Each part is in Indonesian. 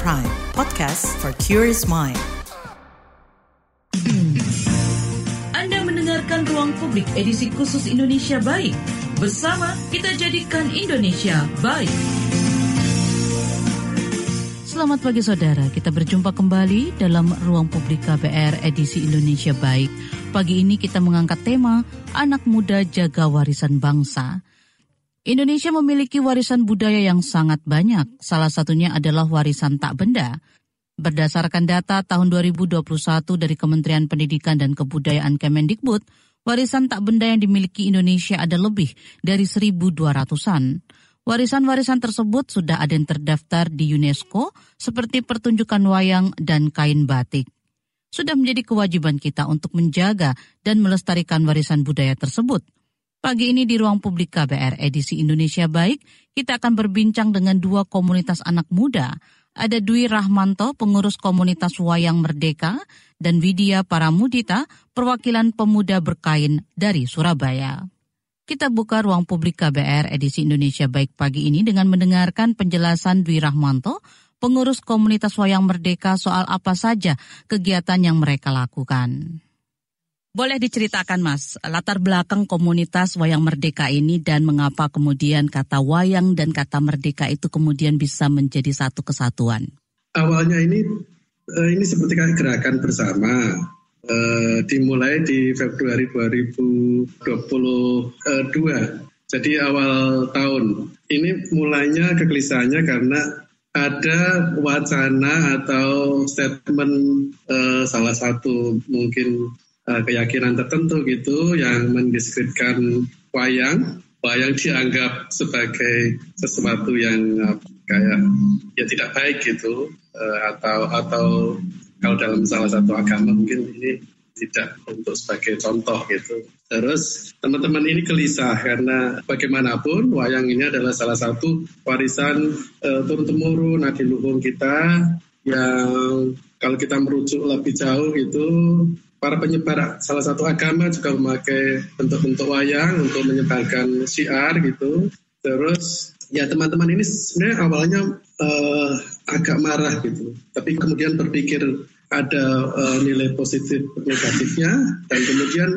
Prime, podcast for curious mind. Anda mendengarkan Ruang Publik edisi khusus Indonesia Baik. Bersama kita jadikan Indonesia baik. Selamat pagi saudara, kita berjumpa kembali dalam Ruang Publik KBR edisi Indonesia Baik. Pagi ini kita mengangkat tema Anak Muda Jaga Warisan Bangsa. Indonesia memiliki warisan budaya yang sangat banyak. Salah satunya adalah warisan tak benda. Berdasarkan data tahun 2021 dari Kementerian Pendidikan dan Kebudayaan Kemendikbud, warisan tak benda yang dimiliki Indonesia ada lebih dari 1.200-an. Warisan-warisan tersebut sudah ada yang terdaftar di UNESCO seperti pertunjukan wayang dan kain batik. Sudah menjadi kewajiban kita untuk menjaga dan melestarikan warisan budaya tersebut – Pagi ini di ruang publik KBR edisi Indonesia Baik, kita akan berbincang dengan dua komunitas anak muda. Ada Dwi Rahmanto, pengurus komunitas Wayang Merdeka, dan Widya Paramudita, perwakilan pemuda berkain dari Surabaya. Kita buka ruang publik KBR edisi Indonesia Baik pagi ini dengan mendengarkan penjelasan Dwi Rahmanto, pengurus komunitas Wayang Merdeka soal apa saja kegiatan yang mereka lakukan. Boleh diceritakan Mas, latar belakang komunitas Wayang Merdeka ini dan mengapa kemudian kata wayang dan kata merdeka itu kemudian bisa menjadi satu kesatuan? Awalnya ini eh, ini seperti gerakan bersama eh, dimulai di Februari 2022. Jadi awal tahun. Ini mulainya kegelisahannya karena ada wacana atau statement uh, salah satu mungkin uh, keyakinan tertentu gitu yang mendiskreditkan wayang wayang dianggap sebagai sesuatu yang uh, kayak ya tidak baik gitu uh, atau atau kalau dalam salah satu agama mungkin ini tidak untuk sebagai contoh gitu. Terus teman-teman ini gelisah karena bagaimanapun wayang ini adalah salah satu warisan uh, turun temurun adiluhung kita yang kalau kita merujuk lebih jauh itu para penyebar salah satu agama juga memakai bentuk-bentuk wayang untuk menyebarkan syiar gitu. Terus ya teman-teman ini sebenarnya awalnya uh, agak marah gitu, tapi kemudian berpikir ada uh, nilai positif negatifnya dan kemudian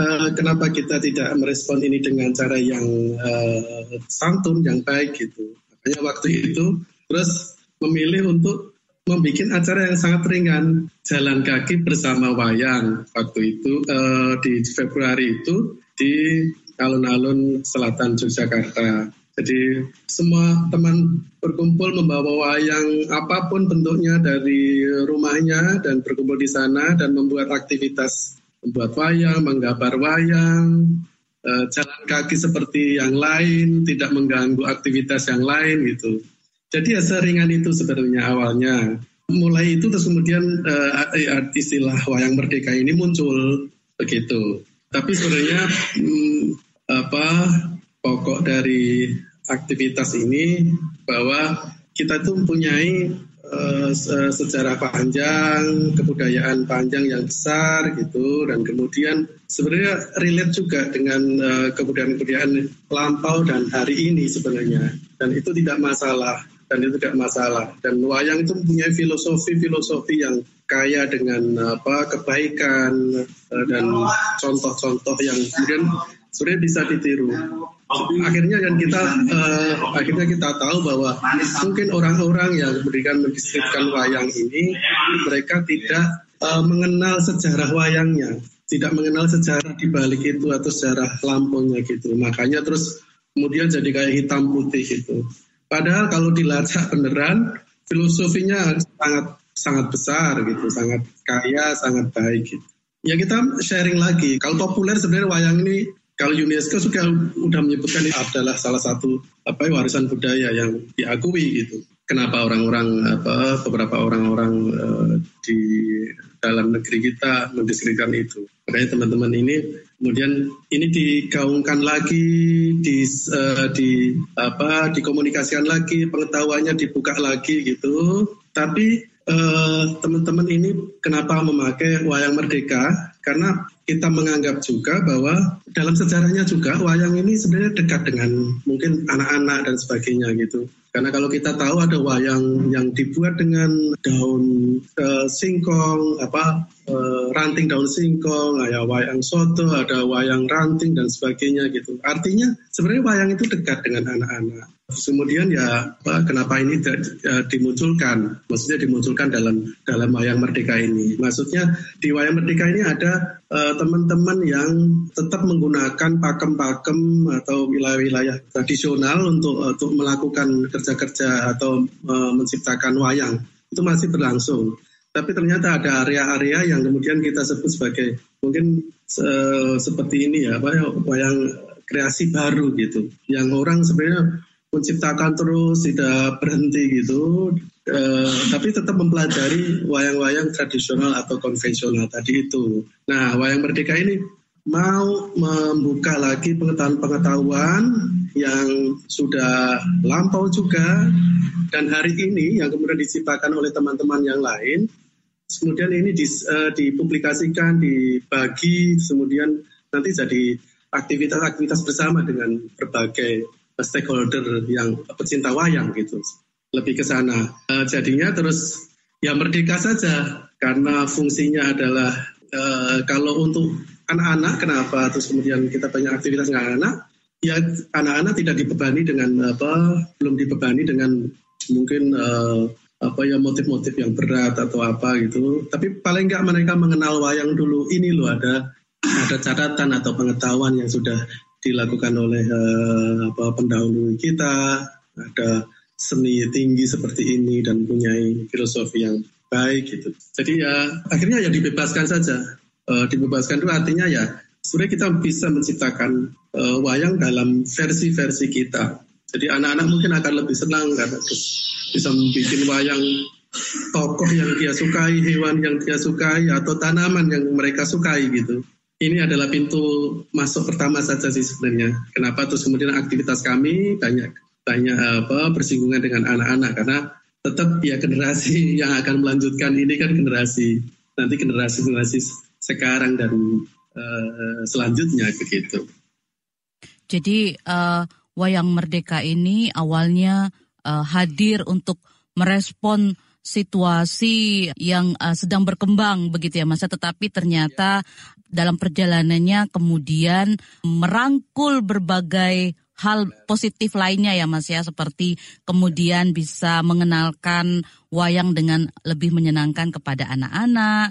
uh, kenapa kita tidak merespon ini dengan cara yang uh, santun, yang baik gitu. Makanya waktu itu terus memilih untuk membuat acara yang sangat ringan jalan kaki bersama wayang waktu itu uh, di Februari itu di alun-alun selatan Yogyakarta. Jadi semua teman berkumpul membawa wayang apa pun bentuknya dari rumahnya dan berkumpul di sana dan membuat aktivitas membuat wayang, menggambar wayang, uh, jalan kaki seperti yang lain, tidak mengganggu aktivitas yang lain gitu. Jadi ya seringan itu sebenarnya awalnya. Mulai itu terus kemudian uh, istilah wayang merdeka ini muncul begitu. Tapi sebenarnya hmm, apa pokok dari aktivitas ini bahwa kita itu mempunyai uh, sejarah panjang, kebudayaan panjang yang besar gitu, dan kemudian sebenarnya relate juga dengan kebudayaan-kebudayaan lampau dan hari ini sebenarnya, dan itu tidak masalah dan itu tidak masalah. Dan wayang itu mempunyai filosofi-filosofi yang kaya dengan apa kebaikan eh, dan contoh-contoh yang kemudian sebenarnya bisa ditiru. Akhirnya kan kita uh, akhirnya kita tahu bahwa mungkin orang-orang yang memberikan mendeskripsikan wayang ini mereka tidak uh, mengenal sejarah wayangnya, tidak mengenal sejarah di balik itu atau sejarah lampunya gitu. Makanya terus kemudian jadi kayak hitam putih gitu. Padahal kalau dilacak beneran, filosofinya sangat sangat besar gitu, sangat kaya, sangat baik gitu. Ya kita sharing lagi. Kalau populer sebenarnya wayang ini kalau UNESCO sudah menyebutkan ini adalah salah satu apa warisan budaya yang diakui gitu. Kenapa orang-orang apa beberapa orang-orang uh, di dalam negeri kita mendeskripsikan itu. Makanya teman-teman ini kemudian ini digaungkan lagi, di, uh, di apa, dikomunikasikan lagi, pengetahuannya dibuka lagi gitu. Tapi uh, teman-teman ini kenapa memakai wayang merdeka karena kita menganggap juga bahwa dalam sejarahnya juga wayang ini sebenarnya dekat dengan mungkin anak-anak dan sebagainya gitu. Karena kalau kita tahu ada wayang yang dibuat dengan daun uh, singkong, apa uh, ranting daun singkong, ada wayang soto, ada wayang ranting dan sebagainya gitu. Artinya sebenarnya wayang itu dekat dengan anak-anak. Kemudian ya apa, kenapa ini uh, dimunculkan? Maksudnya dimunculkan dalam dalam wayang merdeka ini. Maksudnya di wayang merdeka ini ada teman-teman uh, yang tetap menggunakan pakem-pakem atau wilayah-wilayah tradisional untuk untuk melakukan kerja-kerja atau uh, menciptakan wayang. Itu masih berlangsung. Tapi ternyata ada area-area yang kemudian kita sebut sebagai mungkin uh, seperti ini ya, apa ya, wayang kreasi baru gitu, yang orang sebenarnya menciptakan terus tidak berhenti gitu, uh, tapi tetap mempelajari wayang-wayang tradisional atau konvensional tadi itu. Nah, wayang merdeka ini mau membuka lagi pengetahuan-pengetahuan yang sudah lampau juga dan hari ini yang kemudian diciptakan oleh teman-teman yang lain kemudian ini uh, dipublikasikan dibagi kemudian nanti jadi aktivitas-aktivitas bersama dengan berbagai stakeholder yang pecinta wayang gitu lebih ke sana. Uh, jadinya terus ya merdeka saja karena fungsinya adalah uh, kalau untuk anak-anak kenapa terus kemudian kita banyak aktivitas dengan anak ya anak-anak tidak dibebani dengan apa belum dibebani dengan mungkin uh, apa ya motif-motif yang berat atau apa gitu. Tapi paling nggak mereka mengenal wayang dulu. Ini loh ada ada catatan atau pengetahuan yang sudah dilakukan oleh uh, apa pendahulu kita ada seni tinggi seperti ini dan punya filosofi yang baik gitu jadi ya akhirnya ya dibebaskan saja uh, dibebaskan itu artinya ya sebenarnya kita bisa menciptakan uh, wayang dalam versi-versi kita. Jadi anak-anak mungkin akan lebih senang karena terus bisa membuat wayang tokoh yang dia sukai, hewan yang dia sukai, atau tanaman yang mereka sukai gitu. Ini adalah pintu masuk pertama saja sih sebenarnya. Kenapa terus kemudian aktivitas kami banyak banyak apa bersinggungan dengan anak-anak karena tetap ya generasi yang akan melanjutkan ini kan generasi nanti generasi generasi sekarang dan uh, selanjutnya begitu. Jadi uh, wayang merdeka ini awalnya uh, hadir untuk merespon situasi yang uh, sedang berkembang begitu ya Mas tetapi ternyata dalam perjalanannya kemudian merangkul berbagai hal positif lainnya ya Mas ya seperti kemudian bisa mengenalkan wayang dengan lebih menyenangkan kepada anak-anak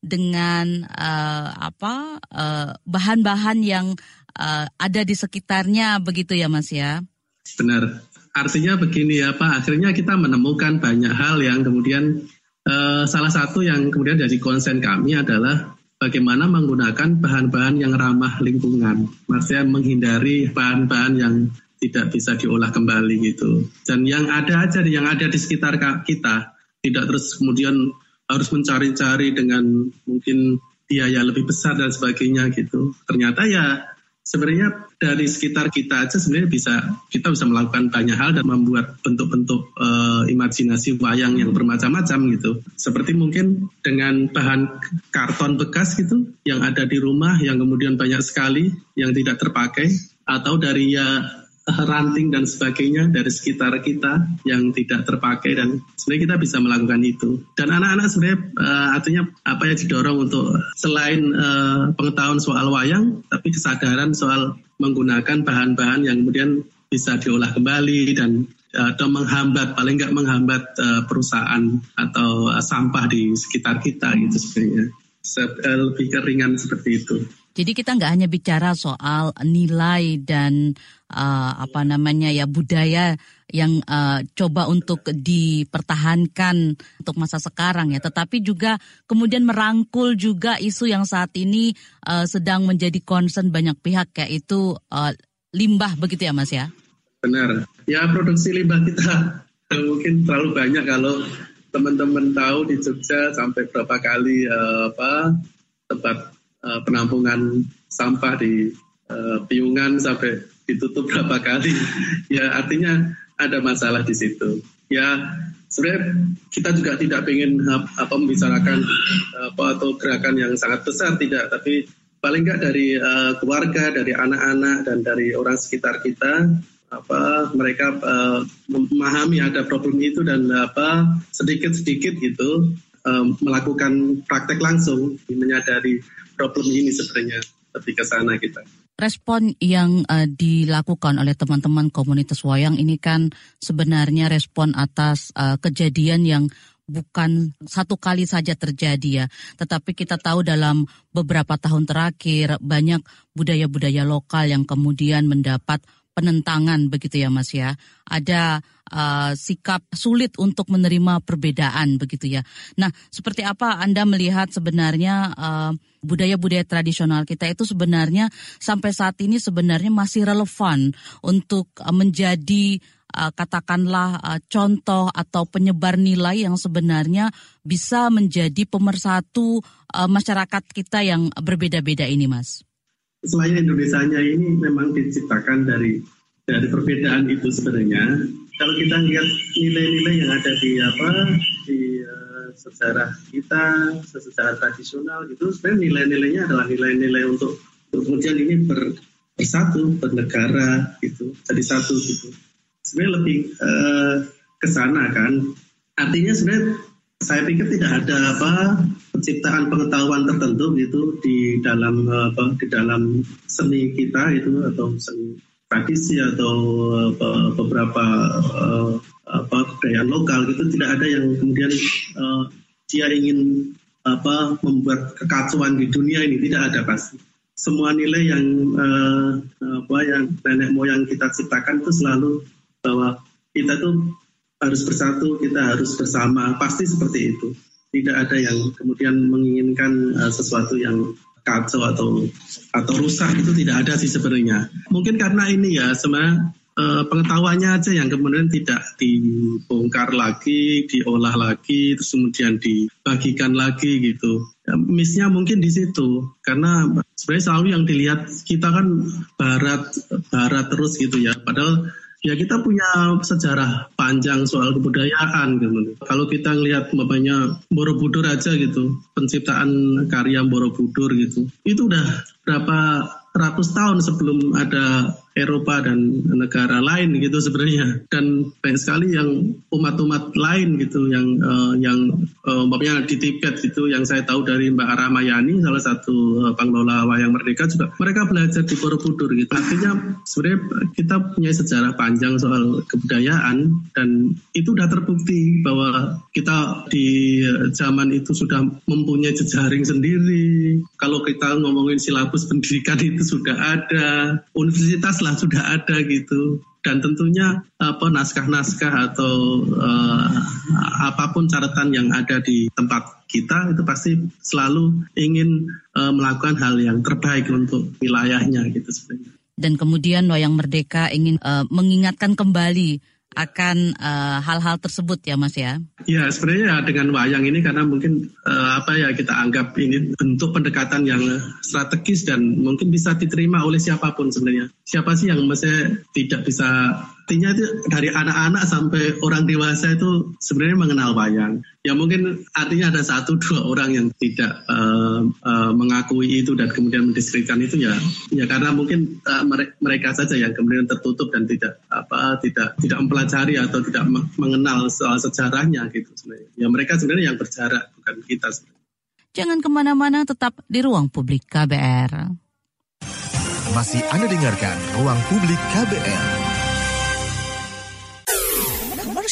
dengan uh, apa uh, bahan-bahan yang uh, ada di sekitarnya begitu ya Mas ya. Benar. Artinya begini ya Pak, akhirnya kita menemukan banyak hal yang kemudian uh, salah satu yang kemudian jadi konsen kami adalah bagaimana menggunakan bahan-bahan yang ramah lingkungan. Maksudnya menghindari bahan-bahan yang tidak bisa diolah kembali gitu. Dan yang ada aja, yang ada di sekitar kita, tidak terus kemudian harus mencari-cari dengan mungkin biaya lebih besar dan sebagainya gitu. Ternyata ya sebenarnya dari sekitar kita aja sebenarnya bisa kita bisa melakukan banyak hal dan membuat bentuk-bentuk uh, imajinasi wayang yang bermacam-macam gitu. Seperti mungkin dengan bahan karton bekas gitu yang ada di rumah yang kemudian banyak sekali yang tidak terpakai atau dari ya ranting dan sebagainya dari sekitar kita yang tidak terpakai dan sebenarnya kita bisa melakukan itu. Dan anak-anak sebenarnya uh, artinya apa yang didorong untuk selain uh, pengetahuan soal wayang, tapi kesadaran soal menggunakan bahan-bahan yang kemudian bisa diolah kembali dan atau menghambat paling nggak menghambat uh, perusahaan atau uh, sampah di sekitar kita gitu sebenarnya. lebih keringan seperti itu. Jadi kita nggak hanya bicara soal nilai dan uh, apa namanya ya budaya yang uh, coba untuk dipertahankan untuk masa sekarang ya, tetapi juga kemudian merangkul juga isu yang saat ini uh, sedang menjadi concern banyak pihak yaitu uh, limbah begitu ya Mas ya? Benar. Ya produksi limbah kita mungkin terlalu banyak kalau teman-teman tahu di Jogja sampai berapa kali uh, apa tempat uh, penampungan sampah di uh, Piungan sampai ditutup berapa kali. ya artinya ada masalah di situ. Ya sebenarnya kita juga tidak ingin apa membicarakan apa atau gerakan yang sangat besar tidak, tapi paling nggak dari uh, keluarga, dari anak-anak dan dari orang sekitar kita apa mereka uh, memahami ada problem itu dan apa sedikit-sedikit gitu um, melakukan praktek langsung menyadari problem ini sebenarnya lebih ke sana kita. Respon yang uh, dilakukan oleh teman-teman komunitas wayang ini kan sebenarnya respon atas uh, kejadian yang bukan satu kali saja terjadi ya, tetapi kita tahu dalam beberapa tahun terakhir banyak budaya-budaya lokal yang kemudian mendapat penentangan begitu ya Mas ya. Ada uh, sikap sulit untuk menerima perbedaan begitu ya. Nah, seperti apa Anda melihat sebenarnya uh, budaya-budaya tradisional kita itu sebenarnya sampai saat ini sebenarnya masih relevan untuk uh, menjadi uh, katakanlah uh, contoh atau penyebar nilai yang sebenarnya bisa menjadi pemersatu uh, masyarakat kita yang berbeda-beda ini, Mas? Selain Indonesia-nya ini memang diciptakan dari dari perbedaan itu sebenarnya. Kalau kita lihat nilai-nilai yang ada di apa di uh, sejarah kita, sejarah tradisional itu sebenarnya nilai-nilainya adalah nilai-nilai untuk, untuk kemudian ini ber, bersatu, bernegara gitu, jadi satu gitu. Sebenarnya lebih uh, ke sana kan. Artinya sebenarnya saya pikir tidak ada apa penciptaan pengetahuan tertentu gitu di dalam apa di dalam seni kita itu atau seni tradisi atau apa, beberapa uh, apa kebudayaan lokal gitu tidak ada yang kemudian uh, dia ingin apa membuat kekacauan di dunia ini tidak ada pasti semua nilai yang uh, apa yang nenek moyang kita ciptakan itu selalu bahwa kita tuh harus bersatu, kita harus bersama, pasti seperti itu. Tidak ada yang kemudian menginginkan uh, sesuatu yang kacau atau atau rusak itu tidak ada sih sebenarnya. Mungkin karena ini ya sebenarnya uh, pengetahuannya aja yang kemudian tidak dibongkar lagi, diolah lagi, terus kemudian dibagikan lagi gitu. Ya, missnya mungkin di situ karena sebenarnya selalu yang dilihat kita kan barat barat terus gitu ya. Padahal ya kita punya sejarah panjang soal kebudayaan gitu. Kalau kita ngelihat bapaknya Borobudur aja gitu, penciptaan karya Borobudur gitu, itu udah berapa ratus tahun sebelum ada Eropa dan negara lain gitu sebenarnya. Dan banyak sekali yang umat-umat lain gitu yang uh, yang uh, di Tibet gitu yang saya tahu dari Mbak Aramayani salah satu uh, pengelola wayang merdeka juga mereka belajar di Borobudur gitu. Artinya sebenarnya kita punya sejarah panjang soal kebudayaan dan itu sudah terbukti bahwa kita di zaman itu sudah mempunyai jejaring sendiri. Kalau kita ngomongin silabus pendidikan itu sudah ada universitas lah sudah ada gitu dan tentunya apa naskah-naskah atau uh, apa pun catatan yang ada di tempat kita itu pasti selalu ingin uh, melakukan hal yang terbaik untuk wilayahnya gitu sebenarnya. Dan kemudian Wayang Merdeka ingin uh, mengingatkan kembali akan uh, hal-hal tersebut ya Mas ya? Ya sebenarnya dengan wayang ini karena mungkin uh, apa ya kita anggap ini bentuk pendekatan yang strategis dan mungkin bisa diterima oleh siapa pun sebenarnya. Siapa sih yang masih tidak bisa artinya itu dari anak-anak sampai orang dewasa itu sebenarnya mengenal wayang. Ya mungkin artinya ada satu dua orang yang tidak uh, uh, mengakui itu dan kemudian mendiskreditkan itu ya ya karena mungkin uh, mereka saja yang kemudian tertutup dan tidak apa tidak tidak mempelajari atau tidak mengenal soal sejarahnya gitu sebenarnya. Ya mereka sebenarnya yang berjarak bukan kita sebenarnya. Jangan ke mana-mana, tetap di ruang publik KBR. Masih Anda dengarkan Ruang Publik KBR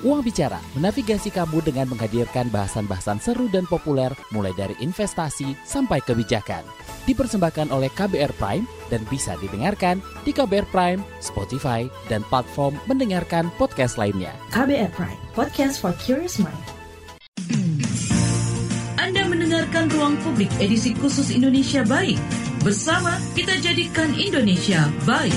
Uang Bicara menavigasi kamu dengan menghadirkan bahasan-bahasan seru dan populer mulai dari investasi sampai kebijakan dipersembahkan oleh KBR Prime dan bisa didengarkan di KBR Prime, Spotify, dan platform mendengarkan podcast lainnya. KBR Prime, podcast for curious mind. Anda mendengarkan Ruang Publik edisi khusus Indonesia Baik. Bersama kita jadikan Indonesia baik.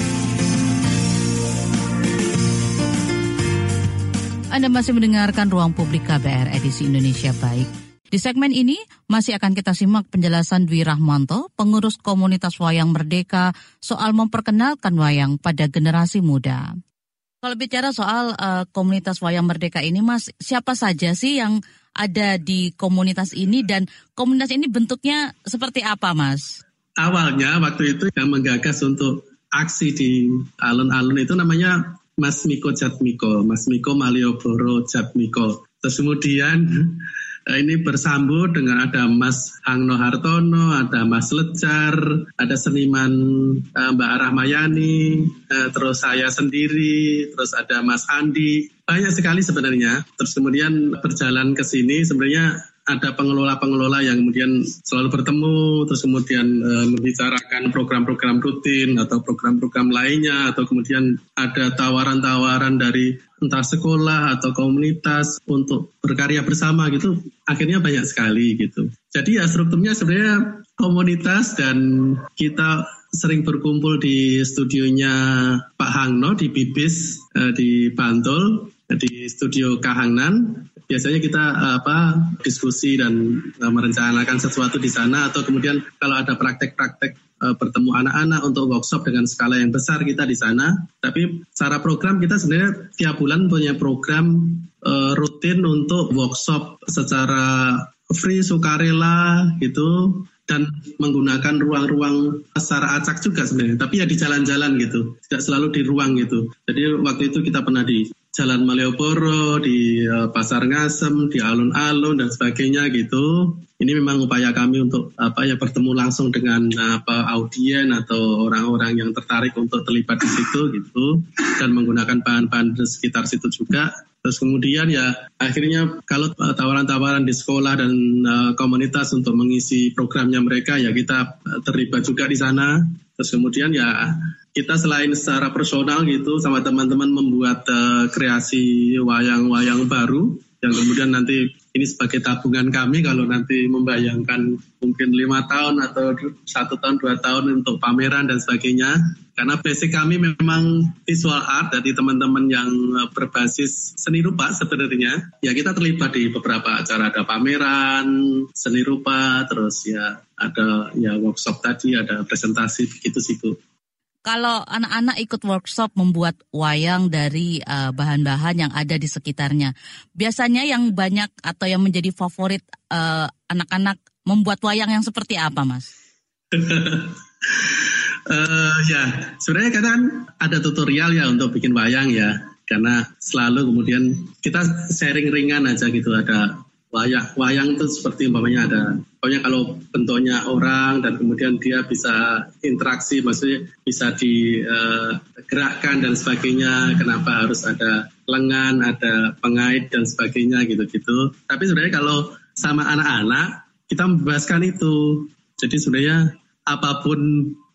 Anda masih mendengarkan Ruang Publik KBR edisi Indonesia Baik. Di segmen ini masih akan kita simak penjelasan Dwi Rahmanto, pengurus komunitas Wayang Merdeka, soal memperkenalkan wayang pada generasi muda. Kalau bicara soal uh, komunitas Wayang Merdeka ini, Mas, siapa saja sih yang ada di komunitas ini dan komunitas ini bentuknya seperti apa, Mas? Awalnya waktu itu yang menggagas untuk aksi di alun-alun itu namanya Mas Miko Jatmiko, Mas Miko Malioboro Jatmiko. Terus kemudian Eh, ini bersambut dengan ada Mas Angno Hartono, ada Mas Lejar, ada seniman uh, Mbak Rahmayani, uh, terus saya sendiri, terus ada Mas Andi. Banyak sekali sebenarnya. Terus kemudian berjalan ke sini sebenarnya ada pengelola-pengelola yang kemudian selalu bertemu, terus kemudian e, membicarakan program-program rutin atau program-program lainnya, atau kemudian ada tawaran-tawaran dari entah sekolah atau komunitas untuk berkarya bersama gitu, akhirnya banyak sekali gitu. Jadi ya strukturnya sebenarnya komunitas dan kita sering berkumpul di studionya Pak Hangno di Bibis e, di Bantul di studio Kahangnan biasanya kita apa diskusi dan uh, merencanakan sesuatu di sana atau kemudian kalau ada praktek-praktek uh, bertemu anak-anak untuk workshop dengan skala yang besar kita di sana. Tapi secara program kita sebenarnya tiap bulan punya program rutin untuk workshop secara free sukarela gitu dan menggunakan ruang-ruang secara acak juga sebenarnya, tapi ya di jalan-jalan gitu, tidak selalu di ruang gitu. Jadi waktu itu kita pernah di Jalan Malioboro, di uh, Pasar Ngasem, di alun-alun dan sebagainya gitu. Ini memang upaya kami untuk apa ya bertemu langsung dengan apa audien atau orang-orang yang tertarik untuk terlibat di situ gitu dan menggunakan bahan-bahan di sekitar situ juga. Terus kemudian ya akhirnya kalau uh, tawaran-tawaran di sekolah dan uh, komunitas untuk mengisi programnya mereka ya kita terlibat juga di sana. Terus kemudian ya kita selain secara personal gitu sama teman-teman membuat uh, kreasi wayang-wayang baru yang kemudian nanti ini sebagai tabungan kami kalau nanti membayangkan mungkin lima tahun atau satu tahun dua tahun untuk pameran dan sebagainya. Karena basic kami memang visual art dari teman-teman yang eh, berbasis seni rupa sebenarnya. Ya kita terlibat di beberapa acara ada pameran seni rupa terus ya ada ya workshop tadi ada presentasi begitu sih bu kalau anak-anak ikut workshop membuat wayang dari eh, bahan-bahan yang ada di sekitarnya, biasanya yang banyak atau yang menjadi favorit uh, anak-anak membuat wayang yang seperti apa, Mas? uh, ya, sebenarnya kan ada tutorial ya untuk bikin wayang ya, karena selalu kemudian kita sharing ringan aja gitu, ada wayang wayang itu seperti umpamanya ada pokoknya kalau bentuknya orang dan kemudian dia bisa interaksi maksudnya bisa digerakkan uh, dan sebagainya kenapa harus ada lengan ada pengait dan sebagainya gitu-gitu. Tapi sebenarnya kalau sama anak-anak kita membebaskan itu. Jadi sebenarnya apa pun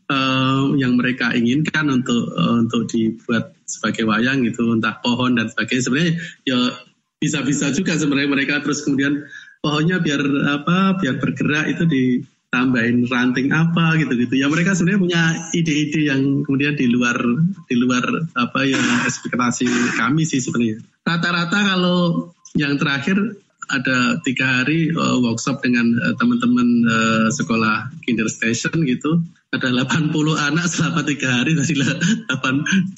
uh, yang mereka inginkan untuk uh, untuk dibuat sebagai wayang gitu entah pohon dan sebagainya sebenarnya ya bisa-bisa juga sebenarnya mereka terus kemudian pohonnya biar apa biar bergerak itu ditambahin ranting apa gitu-gitu. Ya mereka sebenarnya punya ide-ide yang kemudian di luar di luar apa ya ekspektasi kami sih sebenarnya. Rata-rata kalau yang terakhir ada tiga hari uh, workshop dengan uh, teman-teman uh, sekolah kinder station gitu ada 80 anak selama tiga hari dari 8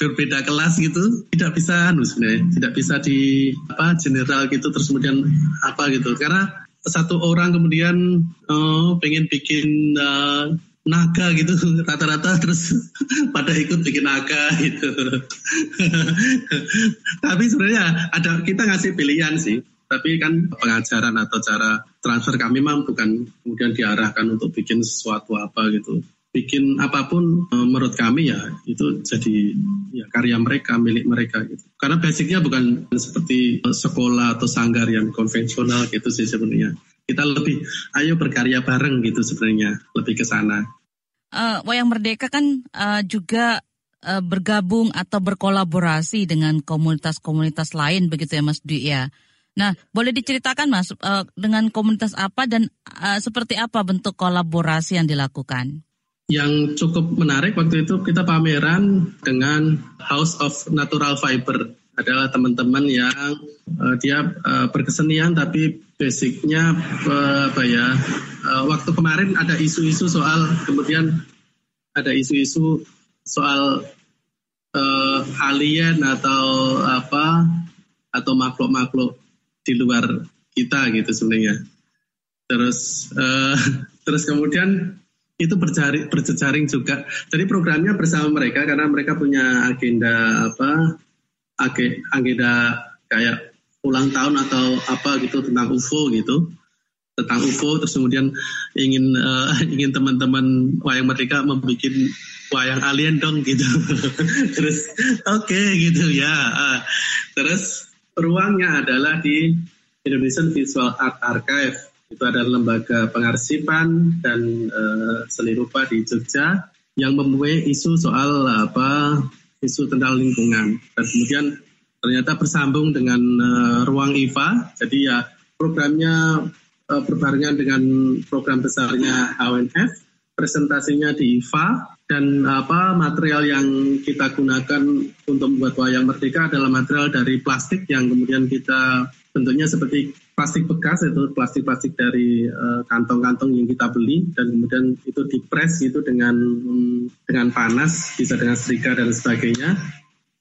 berbeda kelas gitu tidak bisa anu sebenarnya tidak bisa di apa general gitu terus kemudian apa gitu karena satu orang kemudian uh, pengen bikin uh, naga gitu rata-rata terus pada ikut bikin naga gitu. Tapi sebenarnya ada kita ngasih pilihan sih. Tapi kan pengajaran atau cara transfer kami memang bukan kemudian diarahkan untuk bikin sesuatu apa gitu. Bikin apa pun eh, menurut kami ya itu jadi ya karya mereka milik mereka gitu. Karena basicnya bukan seperti sekolah atau sanggar yang konvensional gitu sih sebenarnya. Kita lebih ayo berkarya bareng gitu sebenarnya lebih ke sana. Uh, Wayang Merdeka kan uh, juga uh, bergabung atau berkolaborasi dengan komunitas-komunitas lain begitu ya Mas Dwi ya. Nah, boleh diceritakan Mas dengan komunitas apa dan seperti apa bentuk kolaborasi yang dilakukan? Yang cukup menarik waktu itu kita pameran dengan House of Natural Fiber. Adalah teman-teman yang uh, dia uh, berkesenian tapi basicnya uh, apa ya? Uh, waktu kemarin ada isu-isu soal kemudian ada isu-isu soal uh, alien atau apa atau makhluk-makhluk di luar kita gitu sebenarnya. Terus uh, terus kemudian itu berjaring, berjejaring juga. Jadi programnya bersama mereka karena mereka punya agenda apa agenda kayak ulang tahun atau apa gitu tentang UFO gitu tentang UFO terus kemudian ingin uh, ingin teman-teman wayang merdeka membuat wayang alien dong gitu terus oke okay, gitu ya uh, terus ruangnya adalah di Indonesian Visual Art Archive. Itu adalah lembaga pengarsipan dan uh, seni rupa di Jogja yang mempunyai isu soal apa isu tentang lingkungan. Dan kemudian ternyata bersambung dengan uh, ruang IFA. Jadi ya programnya uh, berbarengan dengan program besarnya HWNF. Presentasinya di IFA dan apa material yang kita gunakan untuk membuat wayang merdeka adalah material dari plastik yang kemudian kita bentuknya seperti plastik bekas itu plastik-plastik dari kantong kantong-kantong yang kita beli dan kemudian itu dipres itu dengan dengan panas bisa dengan serika dan sebagainya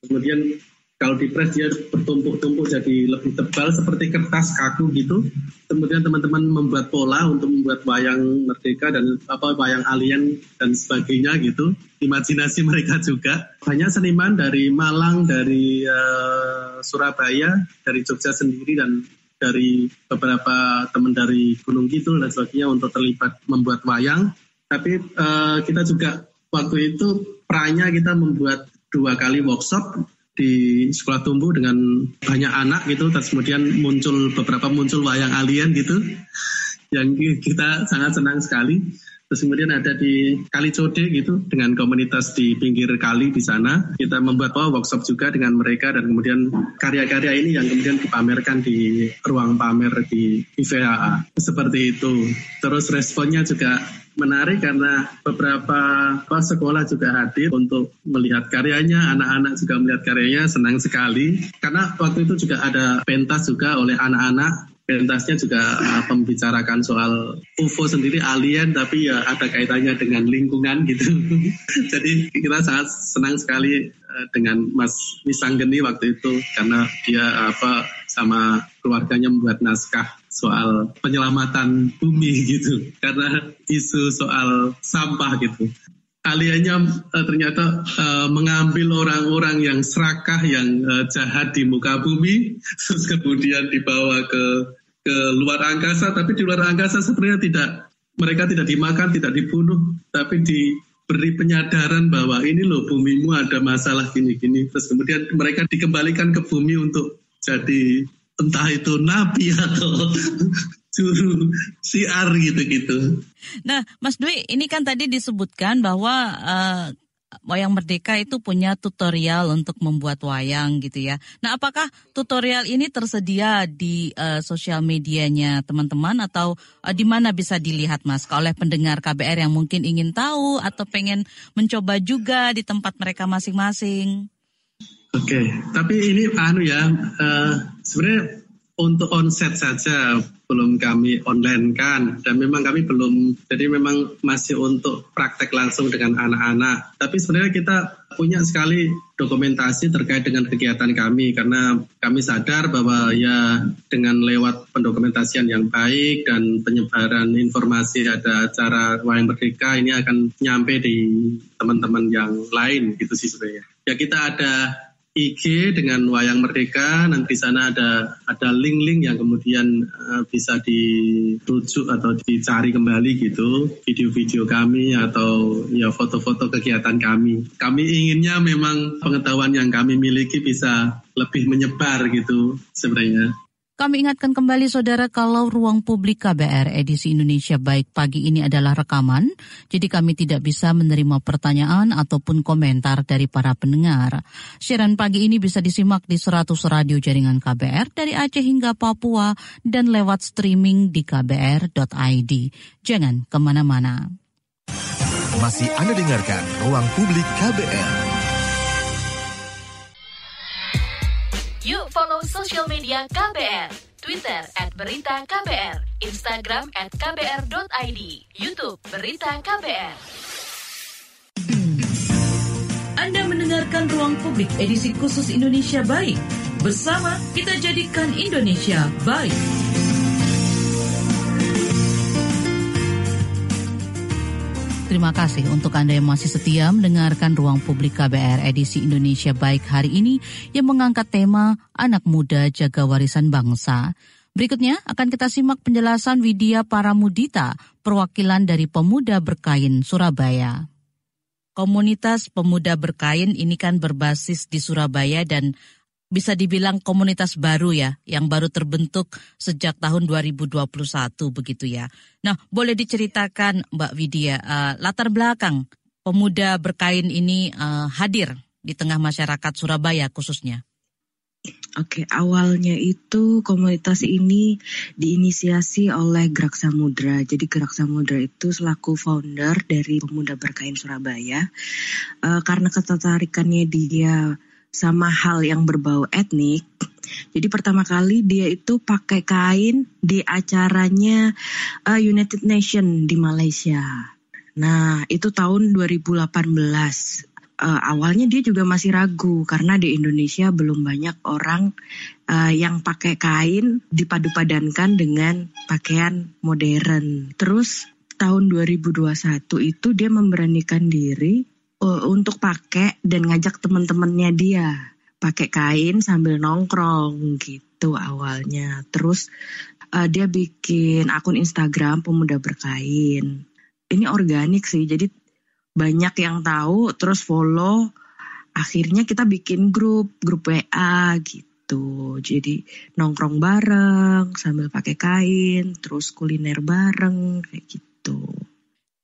kemudian kalau dipres dia bertumpuk-tumpuk jadi lebih tebal seperti kertas kaku gitu. Kemudian teman-teman membuat pola untuk membuat wayang merdeka dan apa wayang alien dan sebagainya gitu. Imajinasi mereka juga. Banyak seniman dari Malang, dari uh, Surabaya, dari Jogja sendiri dan dari beberapa teman dari Gunung Kidul dan sebagainya untuk terlibat membuat wayang. Tapi uh, kita juga waktu itu perannya kita membuat dua kali workshop di sekolah tumbuh dengan banyak anak gitu terus kemudian muncul beberapa muncul wayang alien gitu yang kita sangat senang sekali. Terus kemudian ada di Kali Code gitu dengan komunitas di pinggir kali di sana. Kita membuat oh, workshop juga dengan mereka dan kemudian karya-karya ini yang kemudian dipamerkan di ruang pamer di IVAA seperti itu. Terus responnya juga menarik karena beberapa apa, sekolah juga hadir untuk melihat karyanya, anak-anak juga melihat karyanya senang sekali. Karena waktu itu juga ada pentas juga oleh anak-anak pentasnya juga uh, membicarakan soal UFO sendiri alien tapi ya ada kaitannya dengan lingkungan gitu. Jadi kita sangat senang sekali uh, dengan Mas Wisanggeni waktu itu karena dia apa sama keluarganya membuat naskah soal penyelamatan bumi gitu karena isu soal sampah gitu aliannya uh, ternyata uh, mengambil orang-orang yang serakah yang uh, jahat di muka bumi terus kemudian dibawa ke ke luar angkasa tapi di luar angkasa sebenarnya tidak mereka tidak dimakan tidak dibunuh tapi diberi penyadaran bahwa ini loh bumimu ada masalah gini-gini terus kemudian mereka dikembalikan ke bumi untuk jadi entah itu nabi atau juru siar gitu-gitu. Nah, Mas Dwi, ini kan tadi disebutkan bahwa uh, Wayang Merdeka itu punya tutorial untuk membuat wayang gitu ya. Nah, apakah tutorial ini tersedia di uh, sosial medianya teman-teman atau uh, di mana bisa dilihat Mas? Oleh pendengar KBR yang mungkin ingin tahu atau pengen mencoba juga di tempat mereka masing-masing. Oke, okay. tapi ini anu ya, uh, sebenarnya untuk onset saja belum kami online kan. Dan memang kami belum jadi memang masih untuk praktek langsung dengan anak-anak. Tapi sebenarnya kita punya sekali dokumentasi terkait dengan kegiatan kami. Karena kami sadar bahwa ya dengan lewat pendokumentasian yang baik dan penyebaran informasi ada acara wayang merdeka ini akan nyampe di teman-teman yang lain gitu sih sebenarnya. Ya kita ada IG dengan Wayang Merdeka. Nanti sana ada ada link-link yang kemudian uh, bisa dirujuk atau dicari kembali gitu video-video kami atau ya foto-foto kegiatan kami. Kami inginnya memang pengetahuan yang kami miliki bisa lebih menyebar gitu sebenarnya. Kami ingatkan kembali saudara kalau ruang publik KBR edisi Indonesia Baik pagi ini adalah rekaman, jadi kami tidak bisa menerima pertanyaan ataupun komentar dari para pendengar. Siaran pagi ini bisa disimak di 100 radio jaringan KBR dari Aceh hingga Papua dan lewat streaming di kbr.id. Jangan ke mana-mana. Masih Anda dengarkan Ruang Publik KBR. Yuk follow social media KBR. Twitter at Berita KBR, Instagram at KBR.id, Youtube Berita KBR. Anda mendengarkan Ruang Publik edisi khusus Indonesia Baik. Bersama kita jadikan Indonesia baik. Terima kasih untuk Anda yang masih setia mendengarkan Ruang Publik KBR edisi Indonesia Baik hari ini yang mengangkat tema Anak Muda Jaga Warisan Bangsa. Berikutnya akan kita simak penjelasan Widya Paramudita, perwakilan dari Pemuda Berkain Surabaya. Komunitas Pemuda Berkain ini kan berbasis di Surabaya dan bisa dibilang komunitas baru ya, yang baru terbentuk sejak tahun 2021 begitu ya. Nah, boleh diceritakan Mbak Widya uh, latar belakang pemuda berkain ini uh, hadir di tengah masyarakat Surabaya khususnya. Oke, awalnya itu komunitas ini diinisiasi oleh Gerak Samudra. Jadi Gerak Samudra itu selaku founder dari Pemuda Berkain Surabaya. Uh, karena ketertarikannya dia sama hal yang berbau etnik. Jadi pertama kali dia itu pakai kain di acaranya uh, United Nation di Malaysia. Nah, itu tahun 2018. Uh, awalnya dia juga masih ragu karena di Indonesia belum banyak orang uh, yang pakai kain dipadu-padankan dengan pakaian modern. Terus tahun 2021 itu dia memberanikan diri uh, untuk pakai dan ngajak teman-temannya dia pakai kain sambil nongkrong gitu awalnya. Terus uh, dia bikin akun Instagram pemuda berkain. Ini organik sih, jadi banyak yang tahu, terus follow. Akhirnya kita bikin grup, grup WA gitu. Jadi nongkrong bareng sambil pakai kain, terus kuliner bareng kayak gitu.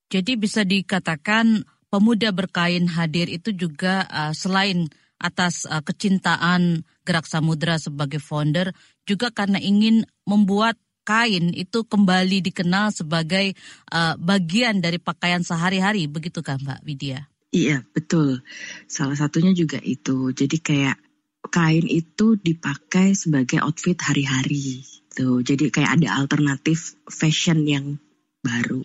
Jadi bisa dikatakan pemuda berkain hadir itu juga uh, selain atas uh, kecintaan Gerak Samudra sebagai founder juga karena ingin membuat kain itu kembali dikenal sebagai uh, bagian dari pakaian sehari-hari begitu kan Mbak Widya? Iya betul. Salah satunya juga itu. Jadi kayak kain itu dipakai sebagai outfit hari-hari. Tuh, jadi kayak ada alternatif fashion yang baru.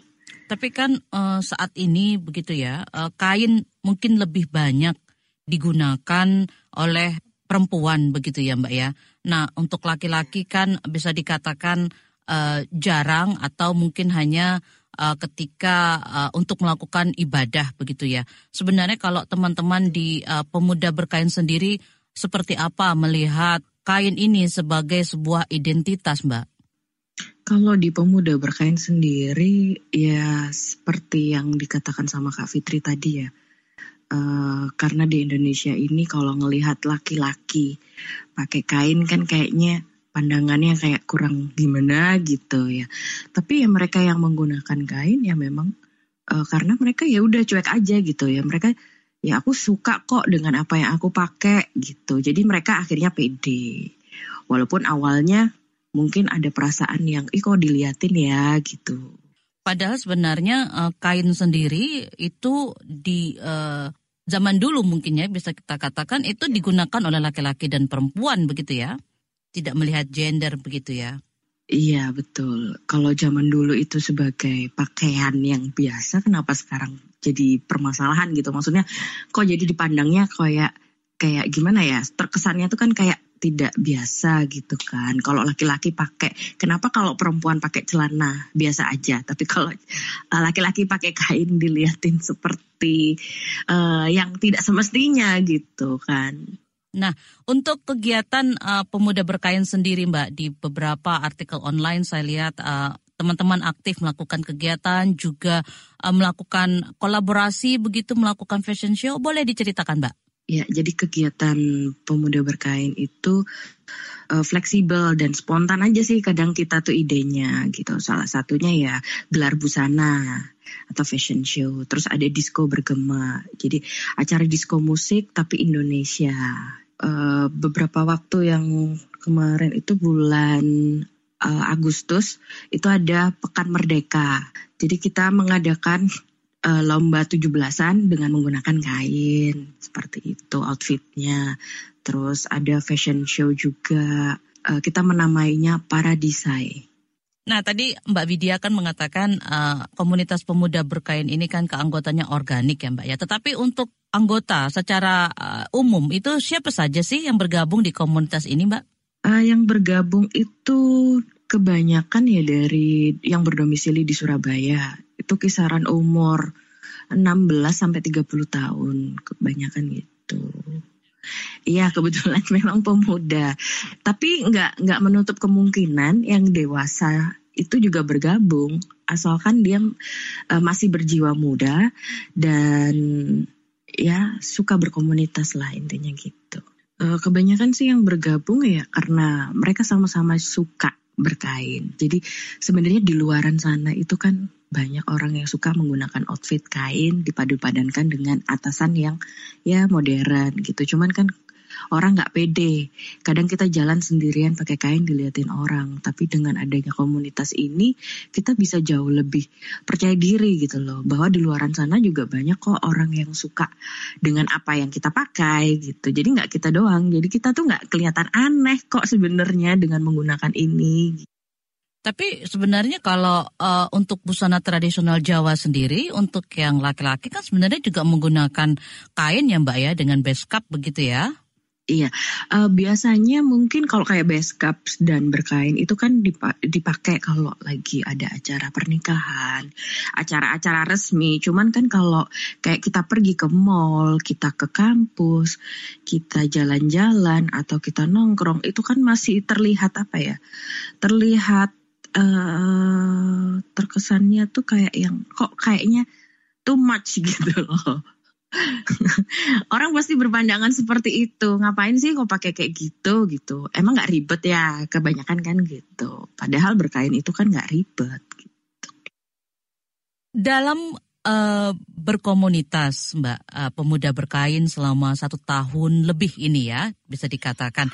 Tapi kan uh, saat ini begitu ya, uh, kain mungkin lebih banyak digunakan oleh perempuan begitu ya Mbak ya. Nah untuk laki-laki kan bisa dikatakan uh, jarang atau mungkin hanya uh, ketika uh, untuk melakukan ibadah begitu ya. Sebenarnya kalau teman-teman di uh, pemuda berkain sendiri seperti apa melihat kain ini sebagai sebuah identitas Mbak? Kalau di pemuda berkain sendiri ya seperti yang dikatakan sama Kak Fitri tadi ya. Uh, karena di Indonesia ini kalau ngelihat laki-laki pakai kain kan kayaknya pandangannya kayak kurang gimana gitu ya. Tapi ya mereka yang menggunakan kain ya memang uh, karena mereka ya udah cuek aja gitu ya. Mereka ya aku suka kok dengan apa yang aku pakai gitu. Jadi mereka akhirnya pede. Walaupun awalnya mungkin ada perasaan yang ih kok diliatin ya gitu. Padahal sebenarnya uh, kain sendiri itu di uh, zaman dulu mungkin ya bisa kita katakan itu digunakan oleh laki-laki dan perempuan begitu ya. tidak melihat gender begitu ya. Iya betul. Kalau zaman dulu itu sebagai pakaian yang biasa, kenapa sekarang jadi permasalahan gitu? Maksudnya, kok jadi dipandangnya kayak kayak gimana ya? Terkesannya tuh kan kayak tidak biasa gitu kan. Kalau laki-laki pakai, kenapa kalau perempuan pakai celana biasa aja? Tapi kalau uh, laki-laki pakai kain dilihatin seperti uh, yang tidak semestinya gitu kan. Nah, untuk kegiatan uh, pemuda berkain sendiri, Mbak, di beberapa artikel online saya lihat uh, teman-teman aktif melakukan kegiatan, juga melakukan kolaborasi, begitu melakukan fashion show. Boleh diceritakan, Mbak? Ya, jadi kegiatan pemuda berkain itu uh, fleksibel dan spontan aja sih kadang kita tuh idenya gitu. Salah satunya ya gelar busana atau fashion show. Terus ada disco bergema. Jadi acara disco musik tapi Indonesia. Uh, beberapa waktu yang kemarin itu bulan uh, Agustus itu ada Pekan Merdeka. Jadi kita mengadakan uh, lomba 17-an dengan menggunakan kain seperti itu outfitnya. Terus ada fashion show juga. Uh, kita menamainya Paradisai. Nah tadi Mbak Widya kan mengatakan uh, komunitas pemuda berkain ini kan keanggotanya organik ya Mbak ya. Tetapi untuk anggota secara uh, umum itu siapa saja sih yang bergabung di komunitas ini Mbak? Uh, yang bergabung itu kebanyakan ya dari yang berdomisili di Surabaya itu kisaran umur 16 sampai 30 tahun kebanyakan gitu. Iya kebetulan memang pemuda, tapi nggak nggak menutup kemungkinan yang dewasa itu juga bergabung asalkan dia uh, masih berjiwa muda dan ya suka berkomunitas lah intinya gitu. Uh, kebanyakan sih yang bergabung ya karena mereka sama-sama suka berkain. Jadi sebenarnya di luaran sana itu kan banyak orang yang suka menggunakan outfit kain dipadu-padankan dengan atasan yang ya modern gitu. Cuman kan orang nggak pede. Kadang kita jalan sendirian pakai kain diliatin orang, tapi dengan adanya komunitas ini kita bisa jauh lebih percaya diri gitu loh. Bahwa di luaran sana juga banyak kok orang yang suka dengan apa yang kita pakai gitu. Jadi nggak kita doang. Jadi kita tuh nggak kelihatan aneh kok sebenarnya dengan menggunakan ini. Tapi sebenarnya kalau uh, untuk busana tradisional Jawa sendiri, untuk yang laki-laki kan sebenarnya juga menggunakan kain ya Mbak ya dengan beskap begitu ya? Iya, uh, biasanya mungkin kalau kayak base cups dan berkain itu kan dipakai kalau lagi ada acara pernikahan, acara-acara resmi. Cuman kan kalau kayak kita pergi ke mall, kita ke kampus, kita jalan-jalan atau kita nongkrong, itu kan masih terlihat apa ya? Terlihat uh, terkesannya tuh kayak yang kok kayaknya too much gitu loh. Orang pasti berpandangan seperti itu. Ngapain sih kok pakai kayak gitu gitu? Emang nggak ribet ya? Kebanyakan kan gitu. Padahal berkain itu kan nggak ribet. Gitu. Dalam uh, berkomunitas, Mbak, uh, pemuda berkain selama satu tahun lebih ini ya, bisa dikatakan.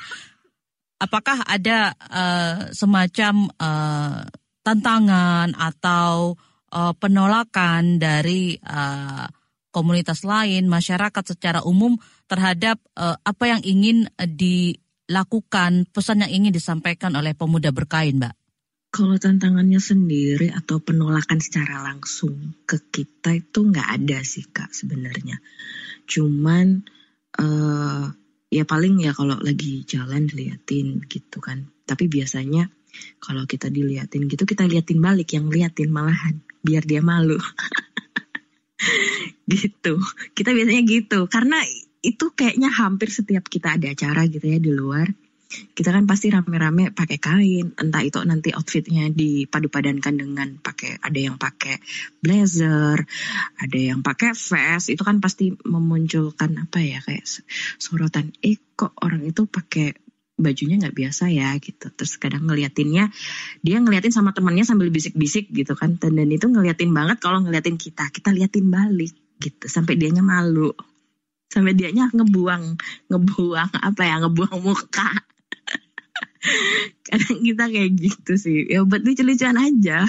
Apakah ada uh, semacam uh, tantangan atau uh, penolakan dari uh, komunitas lain, masyarakat secara umum terhadap uh, apa yang ingin uh, dilakukan, pesan yang ingin disampaikan oleh pemuda berkain, Mbak? Kalau tantangannya sendiri atau penolakan secara langsung ke kita itu nggak ada sih kak sebenarnya. Cuman uh, ya paling ya kalau lagi jalan diliatin gitu kan. Tapi biasanya kalau kita diliatin gitu kita liatin balik yang liatin malahan biar dia malu. gitu. Kita biasanya gitu. Karena itu kayaknya hampir setiap kita ada acara gitu ya di luar. Kita kan pasti rame-rame pakai kain, entah itu nanti outfitnya dipadu-padankan dengan pakai ada yang pakai blazer, ada yang pakai vest, itu kan pasti memunculkan apa ya kayak sorotan, eh kok orang itu pakai bajunya nggak biasa ya? Gitu. Terus kadang ngeliatinnya dia ngeliatin sama temannya sambil bisik-bisik gitu kan. Dan itu ngeliatin banget kalau ngeliatin kita. Kita liatin balik gitu. Sampai dianya malu. Sampai dianya ngebuang ngebuang apa ya ngebuang muka. Kadang kita kayak gitu sih. Ya buat lucu-lucuan aja.